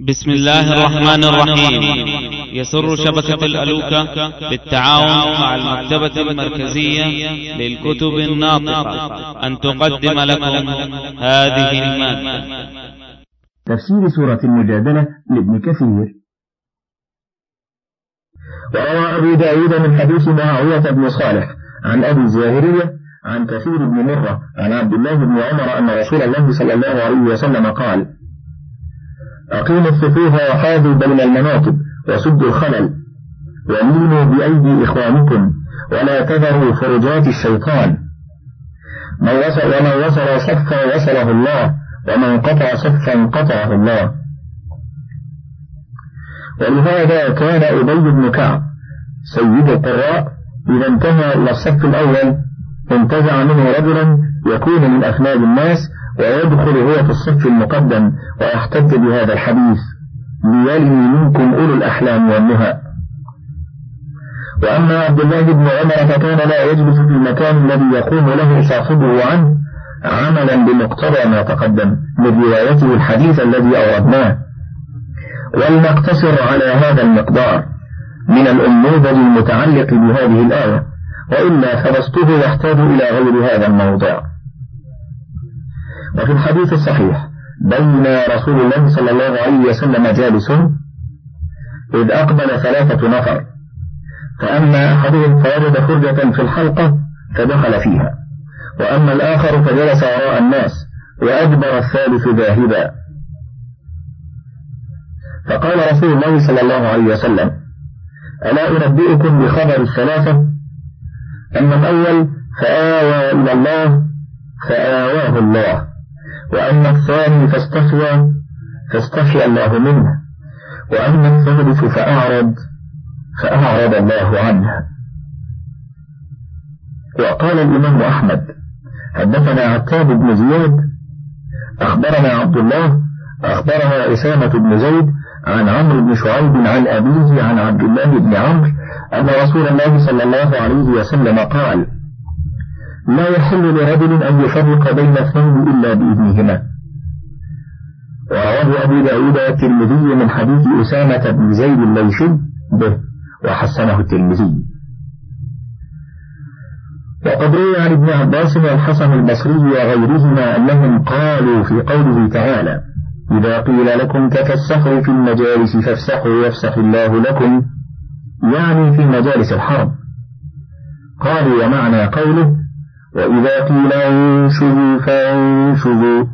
بسم الله الرحمن الرحيم. يسر شبكة الألوكة بالتعاون مع المكتبة المركزية للكتب الناطقة. أن تقدم لكم هذه المادة. تفسير سورة المجادلة لابن كثير. وروى أبو داود من حديث معاوية بن صالح عن أبي الزاهرية عن كثير بن مرة عن عبد الله بن عمر أن رسول الله صلى الله عليه وسلم قال أقيموا الصفوف وحاذوا بين المناطب وسدوا الخلل وميلوا بأيدي إخوانكم ولا تذروا فرجات الشيطان. من وصل ومن وصل صفا وصله الله ومن قطع صفا قطعه الله. ولهذا كان أبي بن كعب سيد القراء إذا انتهى إلى الصف الأول انتزع منه رجلا يكون من أخلاق الناس ويدخل هو في الصف المقدم ويحتج بهذا الحديث ليلي منكم أولو الأحلام والنهى وأما عبد الله بن عمر فكان لا يجلس في المكان الذي يقوم له صاحبه عنه عملا بمقتضى ما تقدم من روايته الحديث الذي أوردناه. ولنقتصر على هذا المقدار من الأنموذج المتعلق بهذه الآية وإلا فبسطه يحتاج إلى غير هذا الموضع وفي الحديث الصحيح بين رسول الله صلى الله عليه وسلم جالس إذ أقبل ثلاثة نفر. فأما أحدهم فوجد فرجة في الحلقة فدخل فيها. وأما الآخر فجلس وراء الناس وأدبر الثالث ذاهبا. فقال رسول الله صلى الله عليه وسلم ألا أنبئكم بخبر الثلاثة؟ أما الأول فآوى إلى الله فآواه الله. وأما الثاني فاستخفى فاستخفي الله منه. وأما الثالث فأعرض فأعرض الله عنه. وقال الإمام أحمد حدثنا عتاب بن زياد أخبرنا عبد الله أخبرنا أسامة بن زيد عن عمرو بن شعيب عن أبيه عن عبد الله بن عمرو أن رسول الله صلى الله عليه وسلم قال لا يحل لرجل أن يفرق بين اثنين إلا بإذنهما. ورواه أبو داود الترمذي من حديث أسامة بن زيد الليثي به وحسنه الترمذي. وقد روي عن ابن عباس والحسن البصري وغيرهما أنهم قالوا في قوله تعالى إذا قيل لكم تفسحوا في المجالس فافسحوا يفسح الله لكم يعني في مجالس الحرب قالوا ومعنى قوله وإذا قيل انشزوا فانشزوا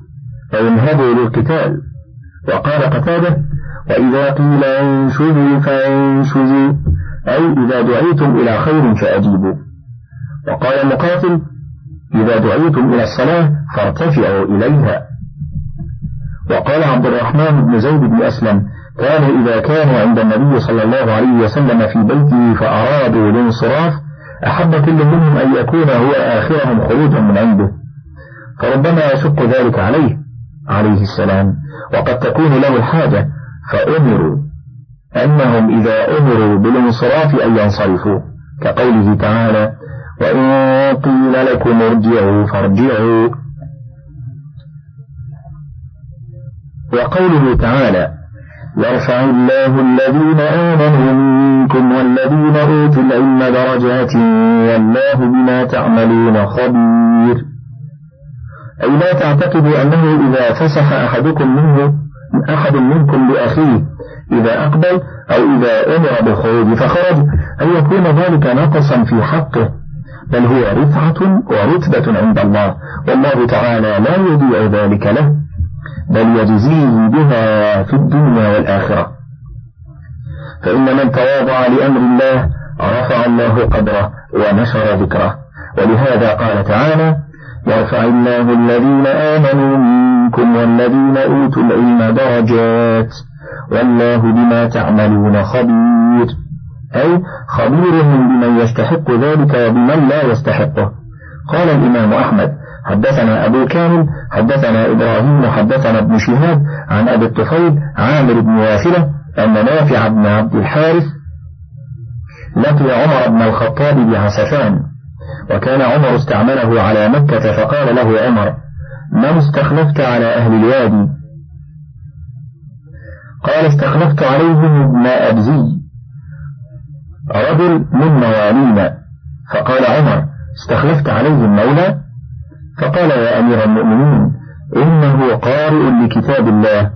أو انهضوا للقتال وقال قتاده وإذا قيل انشزوا فانشزوا أي إذا دعيتم إلى خير فأجيبوا وقال مقاتل إذا دعيتم إلى الصلاة فارتفعوا إليها وقال عبد الرحمن بن زيد بن أسلم كانوا إذا كانوا عند النبي صلى الله عليه وسلم في بيته فأرادوا الانصراف أحب كل منهم أن يكون هو آخرهم خروجا من عنده. فربما يشق ذلك عليه عليه السلام. وقد تكون له الحاجة فأمروا. أنهم إذا أمروا بالانصراف أن ينصرفوا كقوله تعالى وإن قيل لكم ارجعوا فارجعوا. وقوله تعالى يرفع الله الذين آمنوا منكم والذين أوتوا العلم درجات والله بما تعملون خبير. أي لا تعتقدوا أنه إذا فسح أحدكم منه أحد منكم لأخيه إذا أقبل أو إذا أمر بالخروج فخرج أن يكون ذلك نقصا في حقه. بل هو رفعة ورتبة عند الله والله تعالى لا يضيع ذلك له. بل يجزيه بها في الدنيا والآخرة. فإن من تواضع لأمر الله رفع الله قدره ونشر ذكره. ولهذا قال تعالى يرفع الله الذين آمنوا منكم والذين أوتوا العلم درجات والله بما تعملون خبير. أي خبير بمن يستحق ذلك وبمن لا يستحقه. قال الإمام أحمد حدثنا أبو كامل حدثنا إبراهيم حدثنا ابن شهاب عن أبي الطفيل عامر بن واثلة أن نافع بن عبد الحارث لقي عمر بن الخطاب بعسفان وكان عمر استعمله على مكة فقال له عمر من استخلفت على أهل الوادي؟ قال استخلفت عليهم ابن أبزي رجل من موالينا. فقال عمر استخلفت عليهم مولى فقال يا أمير المؤمنين إنه قارئ لكتاب الله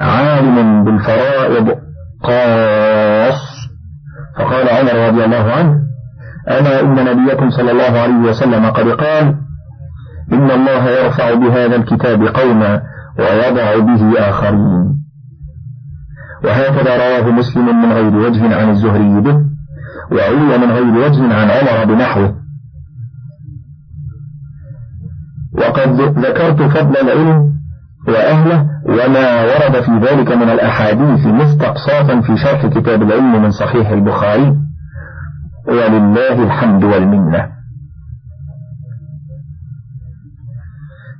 عالم بالفرائض قاص. فقال عمر رضي الله عنه أما إن نبيكم صلى الله عليه وسلم قد قال إن الله يرفع بهذا الكتاب قوما ويضع به آخرين. وهكذا رواه مسلم من غير وجه عن الزهري به وعلي من غير وجه عن عمر بنحوه وقد ذكرت فضل العلم وأهله وما ورد في ذلك من الأحاديث مستقصاة في شرح كتاب العلم من صحيح البخاري. ولله الحمد والمنة.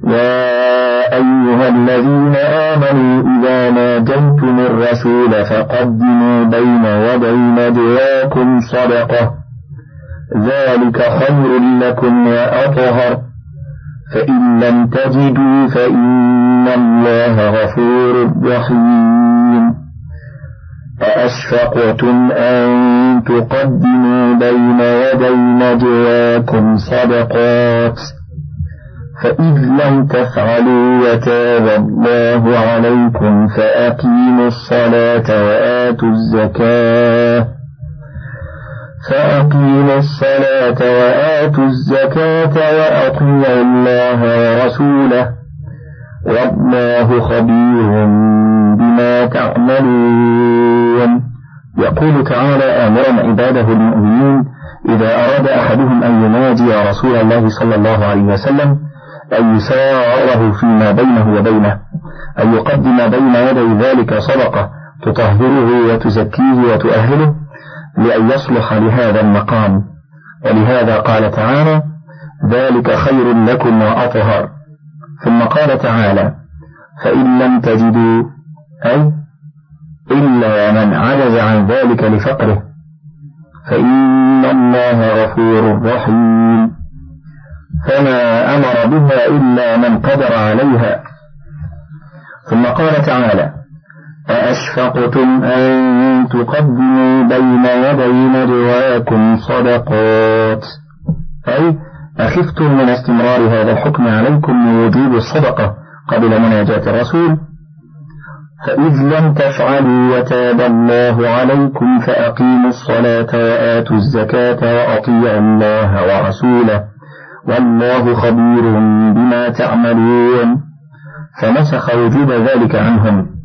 يا أيها الذين آمنوا إذا ناجيتم الرسول فقدموا بين يدي نجواكم صدقة. ذلك خير لكم وأطهر. فإن لم تجدوا فإن الله غفور رحيم. أأشفقتم أن تقدموا بين يدي نجواكم صدقات. فإذ لم تفعلوا وتاب الله عليكم فأقيموا الصلاة وآتوا الزكاة. فأقيموا الصلاة وآتوا الزكاة وأطيعوا الله ورسوله. والله خبير بما تعملون. يقول تعالى آمرا عباده المؤمنين إذا أراد أحدهم أن يناجي رسول الله صلى الله عليه وسلم أن يساره فيما بينه وبينه أن يقدم بين يدي ذلك صدقة تطهره وتزكيه وتؤهله لأن يصلح لهذا المقام. ولهذا قال تعالى ذلك خير لكم وأطهر. ثم قال تعالى فإن لم تجدوا أي إلا من عجز عن ذلك لفقره فإن الله غفور رحيم. فما أمر بها إلا من قدر عليها. ثم قال تعالى أأشفقتم أن تقدموا بين يدي نجواكم صدقات؟ أي أخفتم من استمرار هذا الحكم عليكم من وجوب الصدقة قبل مناجاة الرسول؟ فإذ لم تفعلوا وتاب الله عليكم فأقيموا الصلاة وآتوا الزكاة وأطيعوا الله ورسوله. والله خبير بما تعملون. فنسخ وجوب ذلك عنهم.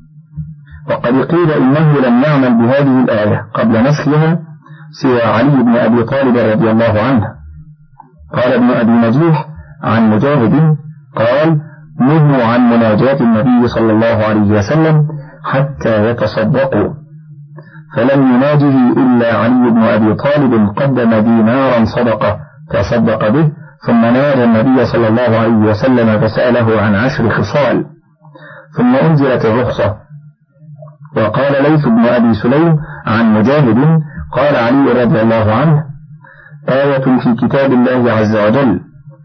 وقد قيل إنه لم يعمل بهذه الآية قبل نسخها سوى علي بن أبي طالب رضي الله عنه. قال ابن أبي نجيح عن مجاهد قال نهوا عن مناجاة النبي صلى الله عليه وسلم حتى يتصدقوا. فلم يناجه إلا علي بن أبي طالب قدم دينارا صدقة تصدق به ثم نادى النبي صلى الله عليه وسلم فسأله عن عشر خصال. ثم أنزلت الرخصة وقال ليث بن أبي سليم عن مجاهد قال علي رضي الله عنه آية في كتاب الله عز وجل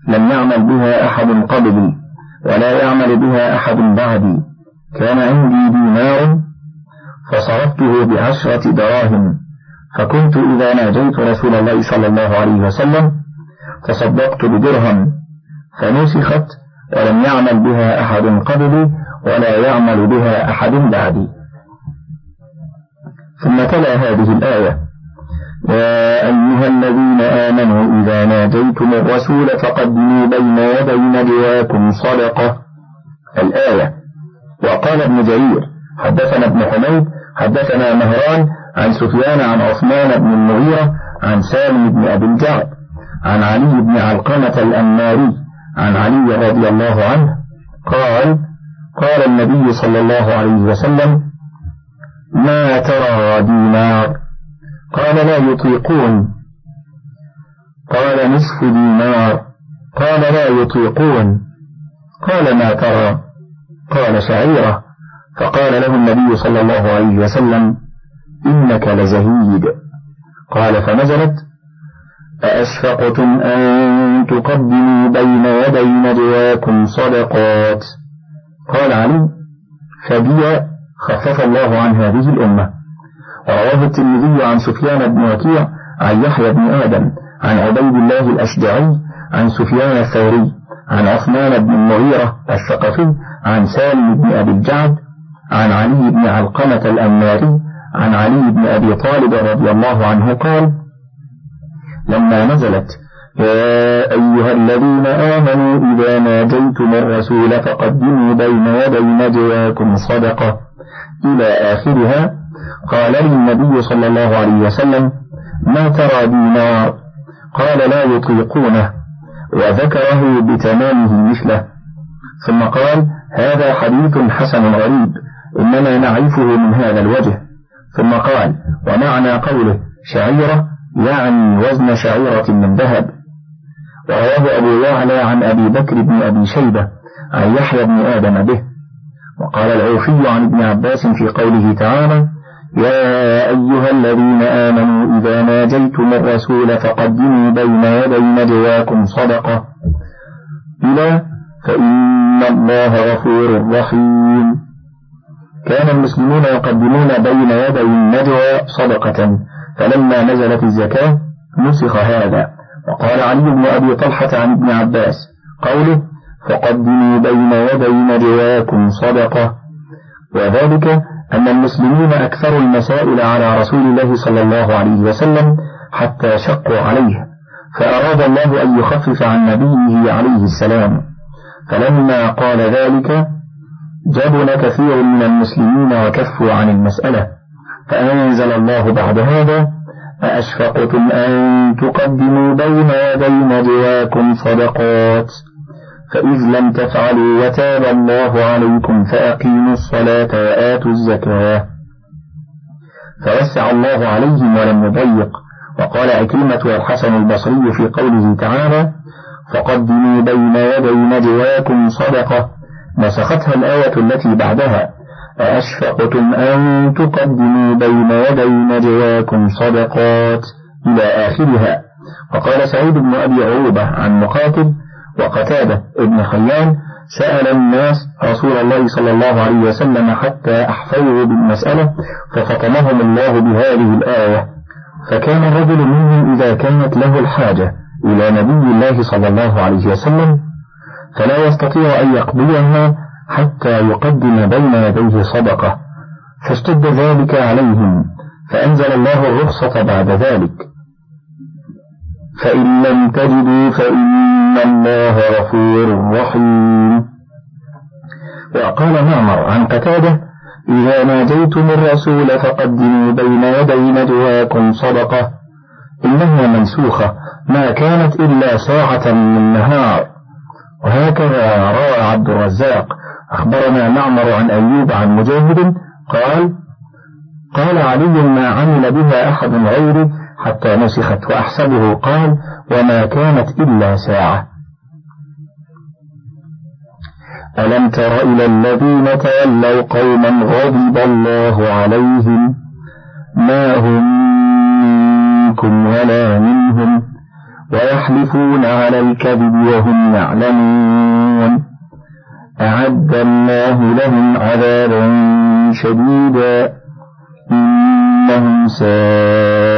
لم يعمل بها أحد قبلي ولا يعمل بها أحد بعدي كان عندي دينار فصرفته بعشرة دراهم فكنت إذا ناجيت رسول الله صلى الله عليه وسلم تصدقت بدرهم فنسخت ولم يعمل بها أحد قبلي ولا يعمل بها أحد بعدي. تلا هذه الآية. يا أيها الذين آمنوا إذا ناجيتم الرسول فقدموا بين يدي نجواكم صدقة. الآية. وقال ابن جرير حدثنا ابن حميد حدثنا مهران عن سفيان عن عثمان بن المغيرة عن سالم بن أبي الجعد عن علي بن علقمة الأنماري عن علي رضي الله عنه قال قال النبي صلى الله عليه وسلم ما ترى دينار قال لا يطيقون. قال نصف دينار قال لا يطيقون. قال ما ترى. قال شعيرة. فقال له النبي صلى الله عليه وسلم إنك لزهيد. قال فنزلت. أأشفقتم أن تقدموا بين يدي نجواكم صدقات؟ قال علي. فبي خفف الله عن هذه الأمة. ورواه الترمذي عن سفيان بن وكيع عن يحيى بن آدم عن عبيد الله الأشجعي عن سفيان الثوري عن عثمان بن المغيرة الثقفي عن سالم بن أبي الجعد عن علي بن علقمة الأنماري عن علي بن أبي طالب رضي الله عنه قال لما نزلت يا أيها الذين آمنوا إذا ناجيتم الرسول فقدموا بين يدي نجواكم صدقة إلى آخرها. قال لي النبي صلى الله عليه وسلم ما ترى دينار قال لا يطيقونه. وذكره بتمامه مثله. ثم قال هذا حديث حسن غريب إنما نعرفه من هذا الوجه. ثم قال ومعنى قوله شعيرة يعني وزن شعيرة من ذهب. ورواه أبو يعلى عن أبي بكر بن أبي شيبة عن يحيى بن آدم به. وقال العوفي عن ابن عباس في قوله تعالى يا أيها الذين آمنوا إذا ناجيتم الرسول فقدموا بين يدي نجواكم صدقة. إلى فإن الله غفور رحيم. كان المسلمون يقدمون بين يدي النجوى صدقة فلما نزلت الزكاة نسخ هذا. وقال علي بن أبي طلحة عن ابن عباس قوله فقدموا بين يدي نجواكم صدقة. وذلك أن المسلمين أكثروا المسائل على رسول الله صلى الله عليه وسلم حتى شقوا عليه. فأراد الله أن يخفف عن نبيه عليه السلام. فلما قال ذلك جبن كثير من المسلمين وكفوا عن المسألة. فأنزل الله بعد هذا أأشفقتم أن تقدموا بين يدي نجواكم صدقات. فإذ لم تفعلوا وتاب الله عليكم فأقيموا الصلاة وآتوا الزكاة. فوسع الله عليهم ولم يضيق وقال أكلمة والحسن البصري في قوله تعالى فقدموا بين يدي نجواكم صدقة نسختها الآية التي بعدها أأشفقتم أن تقدموا بين يدي نجواكم صدقات إلى آخرها وقال سعيد بن أبي عروبة عن مقاتل وقتادة ابن خيان سأل الناس رسول الله صلى الله عليه وسلم حتى أحفظوا بالمسألة ففطمهم الله بهذه الآية. فكان الرجل منهم إذا كانت له الحاجة إلى نبي الله صلى الله عليه وسلم فلا يستطيع أن يقضيها حتى يقدم بين يديه صدقة. فاشتد ذلك عليهم فأنزل الله الرخصة بعد ذلك. فإن لم تجدوا فإن الله غفور رحيم. وقال معمر عن قتادة إذا ناجيتم الرسول فقدموا بين يدي نجواكم صدقة إنها منسوخة ما كانت إلا ساعة من نهار. وهكذا روى عبد الرزاق. أخبرنا معمر عن أيوب عن مجاهد قال قال علي ما عمل بها أحد غيري حتى نسخت وأحسبه. قال وما كانت إلا ساعة. ألم تر إلى الذين تولوا قوما غضب الله عليهم؟ ما هم منكم ولا منهم؟ ويحلفون على الكذب وهم يعلمون. أعد الله لهم عذابا شديدا. إنهم ساء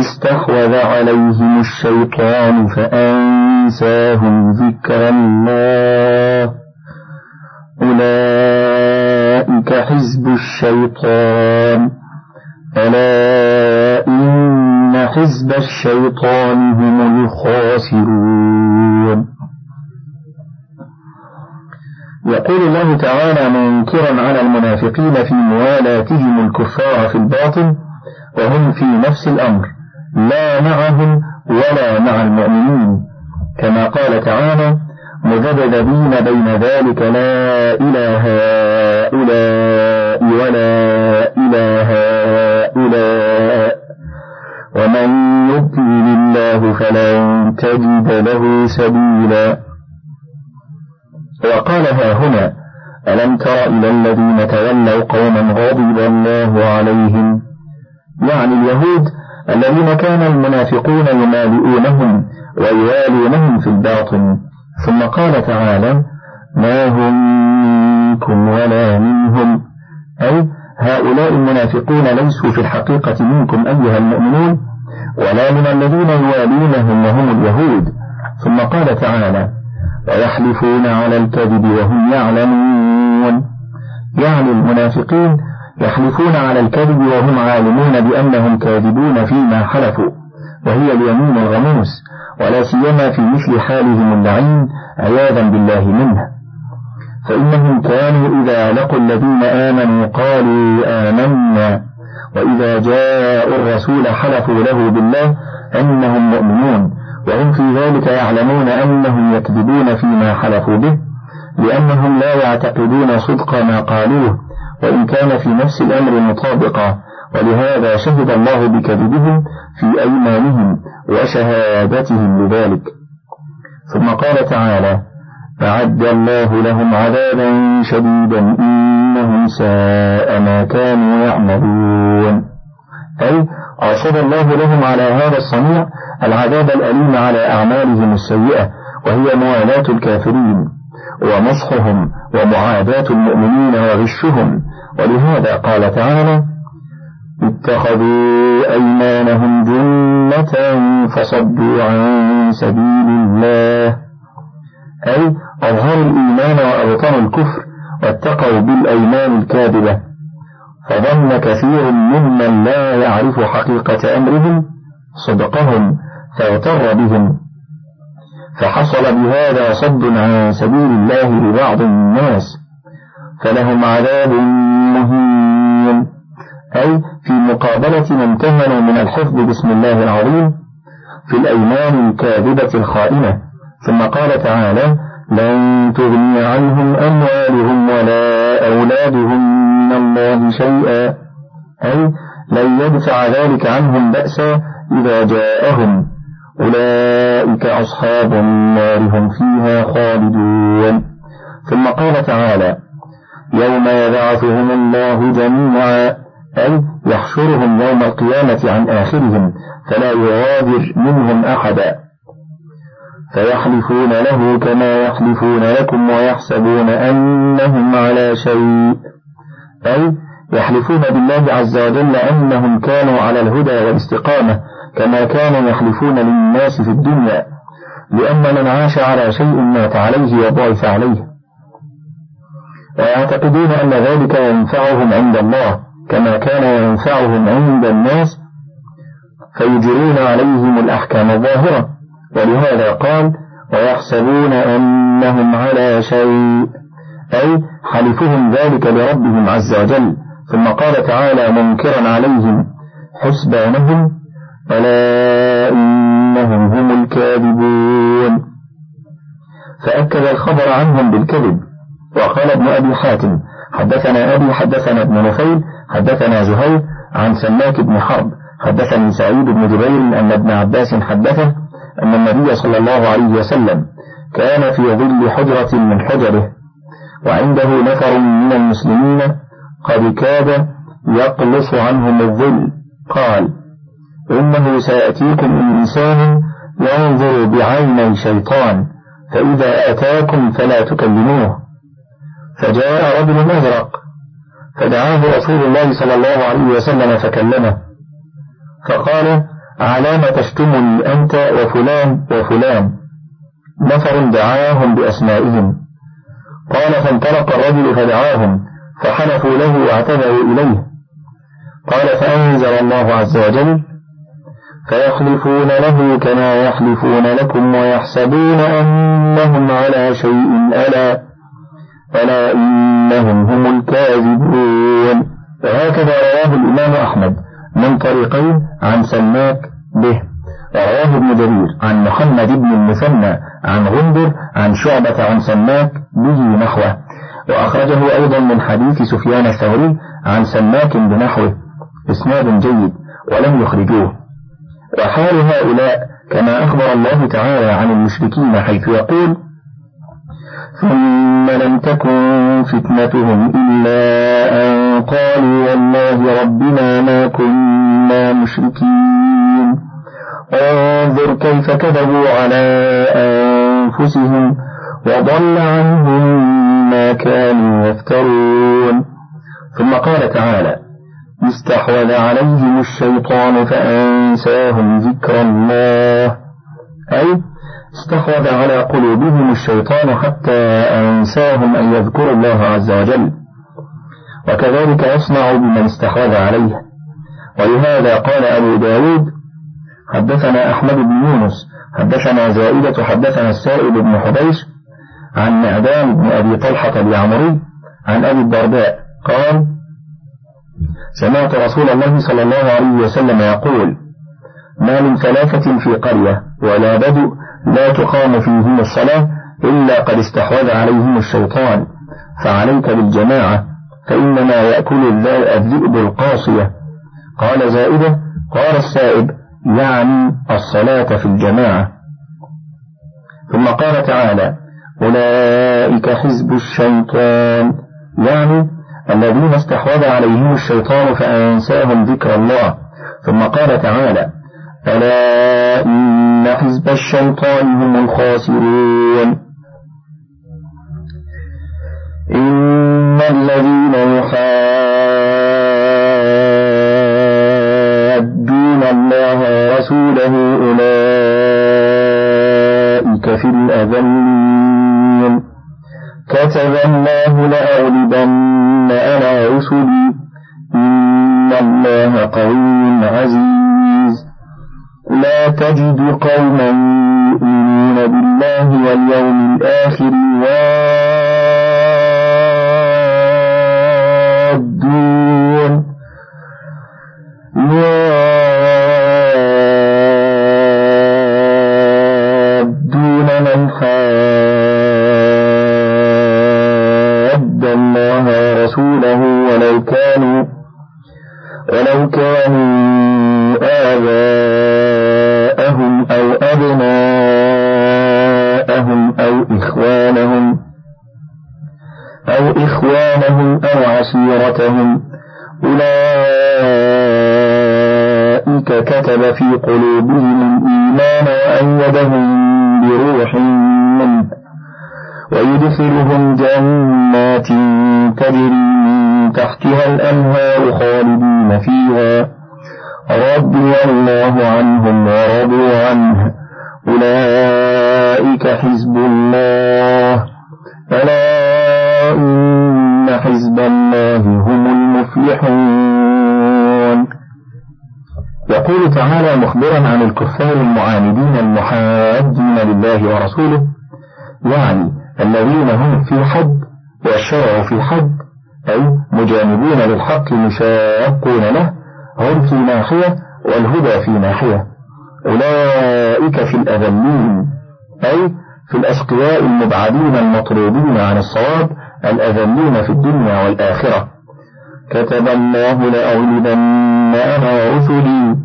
استحوذ عليهم الشيطان فأنساهم ذكر الله. أولئك حزب الشيطان. ألا إن حزب الشيطان هم الخاسرون. يقول الله تعالى منكرا على المنافقين في موالاتهم الكفار في الباطن وهم في نفس الأمر. لا معهم ولا مع المؤمنين. كما قال تعالى مذبذبين بين ذلك لا إله هؤلاء ولا إله هؤلاء. ومن يضلل الله فلن تجد له سبيلا. وقال ها هنا ألم تر إلى الذين تولوا قوما غضب الله عليهم؟ يعني اليهود الذين كان المنافقون يمالئونهم ويوالونهم في الباطن ثم قال تعالى ما هم منكم ولا منهم. أي هؤلاء المنافقون ليسوا في الحقيقة منكم أيها المؤمنون ولا من الذين يوالونهم وهم اليهود. ثم قال تعالى ويحلفون على الكذب وهم يعلمون. يعني المنافقين يحلفون على الكذب وهم عالمون بأنهم كاذبون فيما حلفوا وهي اليمين الغموس ولا سيما في مثل حالهم اللعين عياذا بالله منه. فإنهم كانوا إذا لقوا الذين آمنوا قالوا آمنا وإذا جاءوا الرسول حلفوا له بالله أنهم مؤمنون وهم في ذلك يعلمون أنهم يكذبون فيما حلفوا به لأنهم لا يعتقدون صدق ما قالوه. وإن كان في نفس الأمر مطابقا ولهذا شهد الله بكذبهم في أيمانهم وشهادتهم لذلك ثم قال تعالى أعد الله لهم عذابا شديدا إنهم ساء ما كانوا يعملون. أي أرشد الله لهم على هذا الصنيع العذاب الأليم على أعمالهم السيئة وهي موالاة الكافرين. ومسخهم ومعاداة المؤمنين وغشهم. ولهذا قال تعالى اتخذوا أيمانهم جنة فصدوا عن سبيل الله. أي أظهروا الإيمان وأبطنوا الكفر واتقوا بالأيمان الكاذبة. فظن كثير ممن لا يعرف حقيقة أمرهم صدقهم فاغتر بهم. فحصل بهذا صد عن سبيل الله لبعض الناس فلهم عذاب مهين. أي في مقابلة ما امتهنوا من الحفظ باسم الله العظيم في الأيمان الكاذبة الخائنة. ثم قال تعالى لن تغني عنهم أموالهم ولا أولادهم من الله شيئا. أي لن يدفع ذلك عنهم بأسا إذا جاءهم. أولئك أصحاب النار هم فيها خالدون. ثم قال تعالى يوم يبعثهم الله جميعا أي يحشرهم يوم القيامة عن آخرهم فلا يغادر منهم أحدا. فيحلفون له كما يحلفون لكم ويحسبون أنهم على شيء. أي يحلفون بالله عز وجل أنهم كانوا على الهدى والاستقامة كما كانوا يحلفون للناس في الدنيا لأن من عاش على شيء مات عليه وضعف عليه. ويعتقدون أن ذلك ينفعهم عند الله كما كان ينفعهم عند الناس فيجرون عليهم الأحكام الظاهرة. ولهذا قال ويحسبون أنهم على شيء أي حلفهم ذلك لربهم عز وجل. ثم قال تعالى منكرا عليهم حسبانهم ألا إنهم هم الكاذبون. فأكد الخبر عنهم بالكذب. وقال ابن أبي حاتم حدثنا أبي حدثنا ابن نفيل حدثنا زهير عن سماك بن حرب. حدثني سعيد بن جبير أن ابن عباس حدثه أن النبي صلى الله عليه وسلم كان في ظل حجرة من حجره وعنده نفر من المسلمين قد كاد يقلص عنهم الظل. قال إنه سيأتيكم إنسان ينظر بعيني شيطان فإذا أتاكم فلا تكلموه. فجاء رجل أزرق فدعاه رسول الله صلى الله عليه وسلم فكلمه. فقال علام تشتمني أنت وفلان وفلان؟ نفر دعاهم بأسمائهم. قال فانطلق الرجل فدعاهم فحلفوا له واعتذروا إليه. قال فأنزل الله عز وجل فيحلفون له كما يحلفون لكم ويحسبون أنهم على شيء ألا ألا إنهم هم الكاذبون. وهكذا رواه الإمام أحمد من طريقين عن سماك به. رواه ابن جرير عن محمد بن المثنى عن غندر عن شعبة عن سماك به نحوه. وأخرجه أيضا من حديث سفيان الثوري عن سماك بنحوه. إسناد جيد ولم يخرجوه. وحال هؤلاء كما أخبر الله تعالى عن المشركين حيث يقول ثم لم تكن فتنتهم إلا أن قالوا والله ربنا ما كنا مشركين. انظر كيف كذبوا على أنفسهم وضل عنهم ما كانوا يفترون. ثم قال تعالى استحوذ عليهم الشيطان فأنساهم ذكر الله. أي استحوذ على قلوبهم الشيطان حتى أنساهم أن يذكروا الله عز وجل. وكذلك يصنع بمن استحوذ عليه. ولهذا قال أبو داود حدثنا أحمد بن يونس حدثنا زائدة حدثنا السائب بن حبيش عن معدان بن أبي طلحة اليعمري عن أبي الدرداء. قال سمعت رسول الله صلى الله عليه وسلم يقول ما من ثلاثة في قرية ولا بدء لا تقام فيهم الصلاة إلا قد استحوذ عليهم الشيطان فعليك بالجماعة فإنما يأكل الذئب القاصية. قال زائدة قال السائب يعني الصلاة في الجماعة. ثم قال تعالى أولئك حزب الشيطان يعني الذين استحوذ عليهم الشيطان فأنساهم ذكر الله. ثم قال تعالى ألا إن حزب الشيطان هم الخاسرون. إن الذين يحادون الله ورسوله أولئك في الأذلين كتب الله لأغلبن أنا رسلي. إن الله قوي عزيز. لا تجد قوما خالدين فيها. رضي الله عنهم ورضوا عنه. أولئك حزب الله. ألا إن حزب الله هم المفلحون. يقول تعالى مخبرا عن الكفار المعاندين المحادين لله ورسوله يعني الذين هم في حد والشرع في حد أي مجانبون للحق مشاقون له هم في ناحية والهدى في ناحية. أولئك في الأذلين أي في الأشقياء المبعدين المطرودين عن الصواب الأذلين في الدنيا والآخرة. كتب الله لأغلبن أنا ورسلي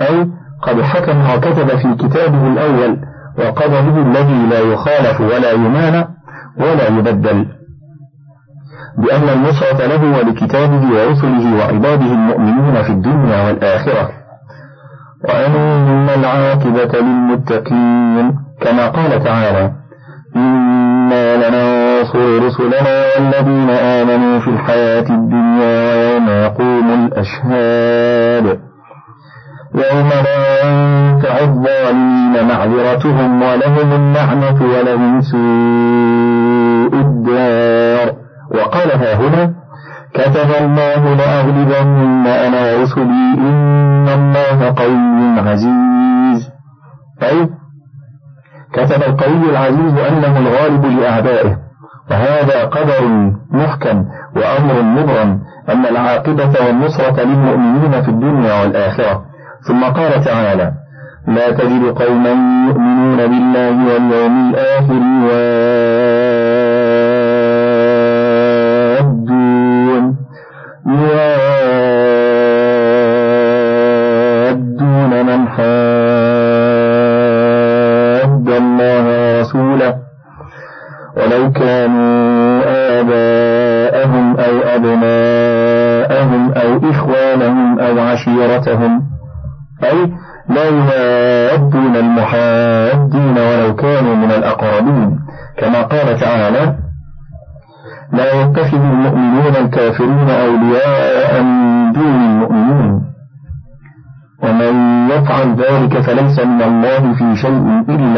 أي قد حكم وكتب في كتابه الأول وقدره الذي لا يخالف ولا يمانع ولا يبدل. بأن النصرة له ولكتابه ورسله وعباده المؤمنين في الدنيا والآخرة. وأن العاقبة للمتقين كما قال تعالى إنا لننصر رسلنا والذين آمنوا في الحياة الدنيا ويوم يقوم الأشهاد. يوم لا ينفع الظالمين معذرتهم ولهم النعمة ولهم سوء الدار. وقالها هنا كتب الله لأغلبن أنا ورسلي إن الله قوي عزيز. أي كتب القوي العزيز أنه الغالب لأعدائه وهذا قدر محكم وأمر مبرم أن العاقبة والنصرة للمؤمنين في الدنيا والآخرة. ثم قال تعالى لا تجد قوما يؤمنون بالله واليوم الآخر كانوا آباءهم أو أبناءهم أو إخوانهم أو عشيرتهم. أي لا يوادون المحادين ولو كانوا من الأقربين. كما قال تعالى لا يتخذ المؤمنون الكافرين أولياء من دون المؤمنين. ومن يفعل ذلك فليس من الله في شيء إلا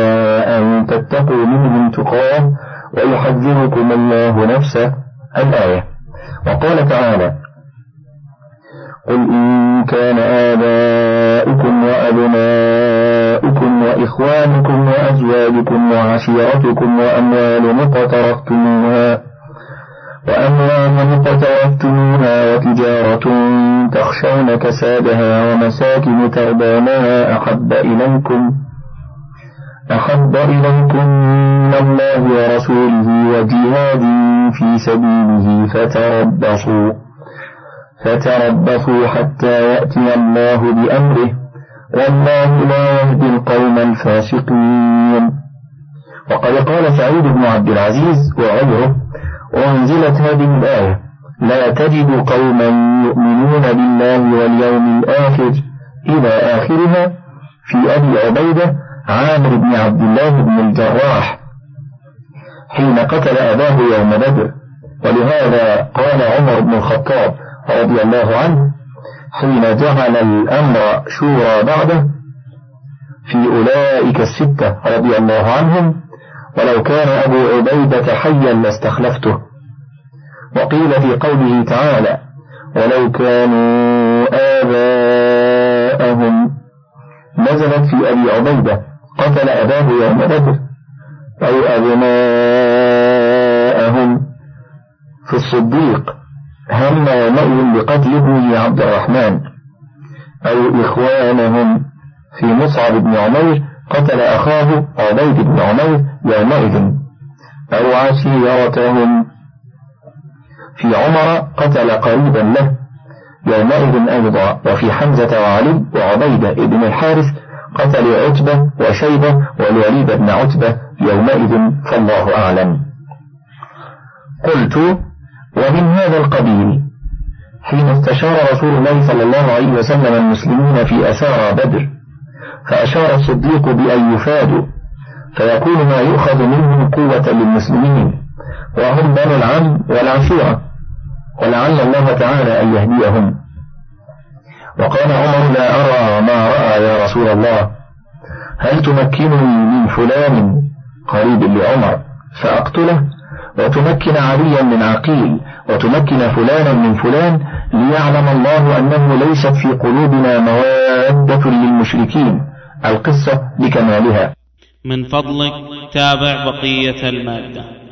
ويحذركم الله نفسه الآية. وقال تعالى قل إن كان آباؤكم وأبناؤكم وإخوانكم وأزواجكم وعشيرتكم وأموال اقترفتموها وأموال اقترفتموها وتجارة تخشون كسادها ومساكن ترضونها أحب إليكم أحب إليكم من الله ورسوله وجهاد في سبيله فتربصوا. فتربصوا حتى يأتي الله بأمره. والله لا يهدي القوم الفاسقين. وقد قال سعيد بن عبد العزيز وغيره وأنزلت هذه الآية لا تجد قوما يؤمنون بالله واليوم الآخر إلى آخرها في أبي عبيدة عامر بن عبد الله بن الجراح حين قتل أباه يوم بدر. ولهذا قال عمر بن الخطاب رضي الله عنه حين جعل الأمر شورى بعده في أولئك الستة رضي الله عنهم ولو كان أبو عبيدة حيا لاستخلفته وقيل في قوله تعالى ولو كانوا آباءهم نزلت في أبي عبيدة قتل أباه يوم بدر. أو أبناءهم في الصديق. هم يومئذ بقتل ابنه عبد الرحمن. أو إخوانهم في مصعب بن عمير. قتل أخاه عبيد بن عمير يومئذ. أو عشيرتهم في عمر. قتل قريبا له. يومئذ أيضا. وفي حمزة وعلي وعبيدة بن الحارث. قتل عتبة وشيبة والوليد بن عتبة يومئذ فالله أعلم. قلت ومن هذا القبيل حين استشار رسول الله صلى الله عليه وسلم المسلمين في أسارى بدر فأشار الصديق بأن يفادوا فيكون ما يؤخذ منهم قوة للمسلمين وهم بنو العم والعشيرة ولعل الله تعالى أن يهديهم. وقال عمر لا أرى ما رأى يا رسول الله. هل تمكنني من فلان قريب لعمر؟ فأقتله. وتمكن عليا من عقيل. وتمكن فلانا من فلان. ليعلم الله أنه ليست في قلوبنا موادة للمشركين. القصة بكمالها. من فضلك تابع بقية المادة.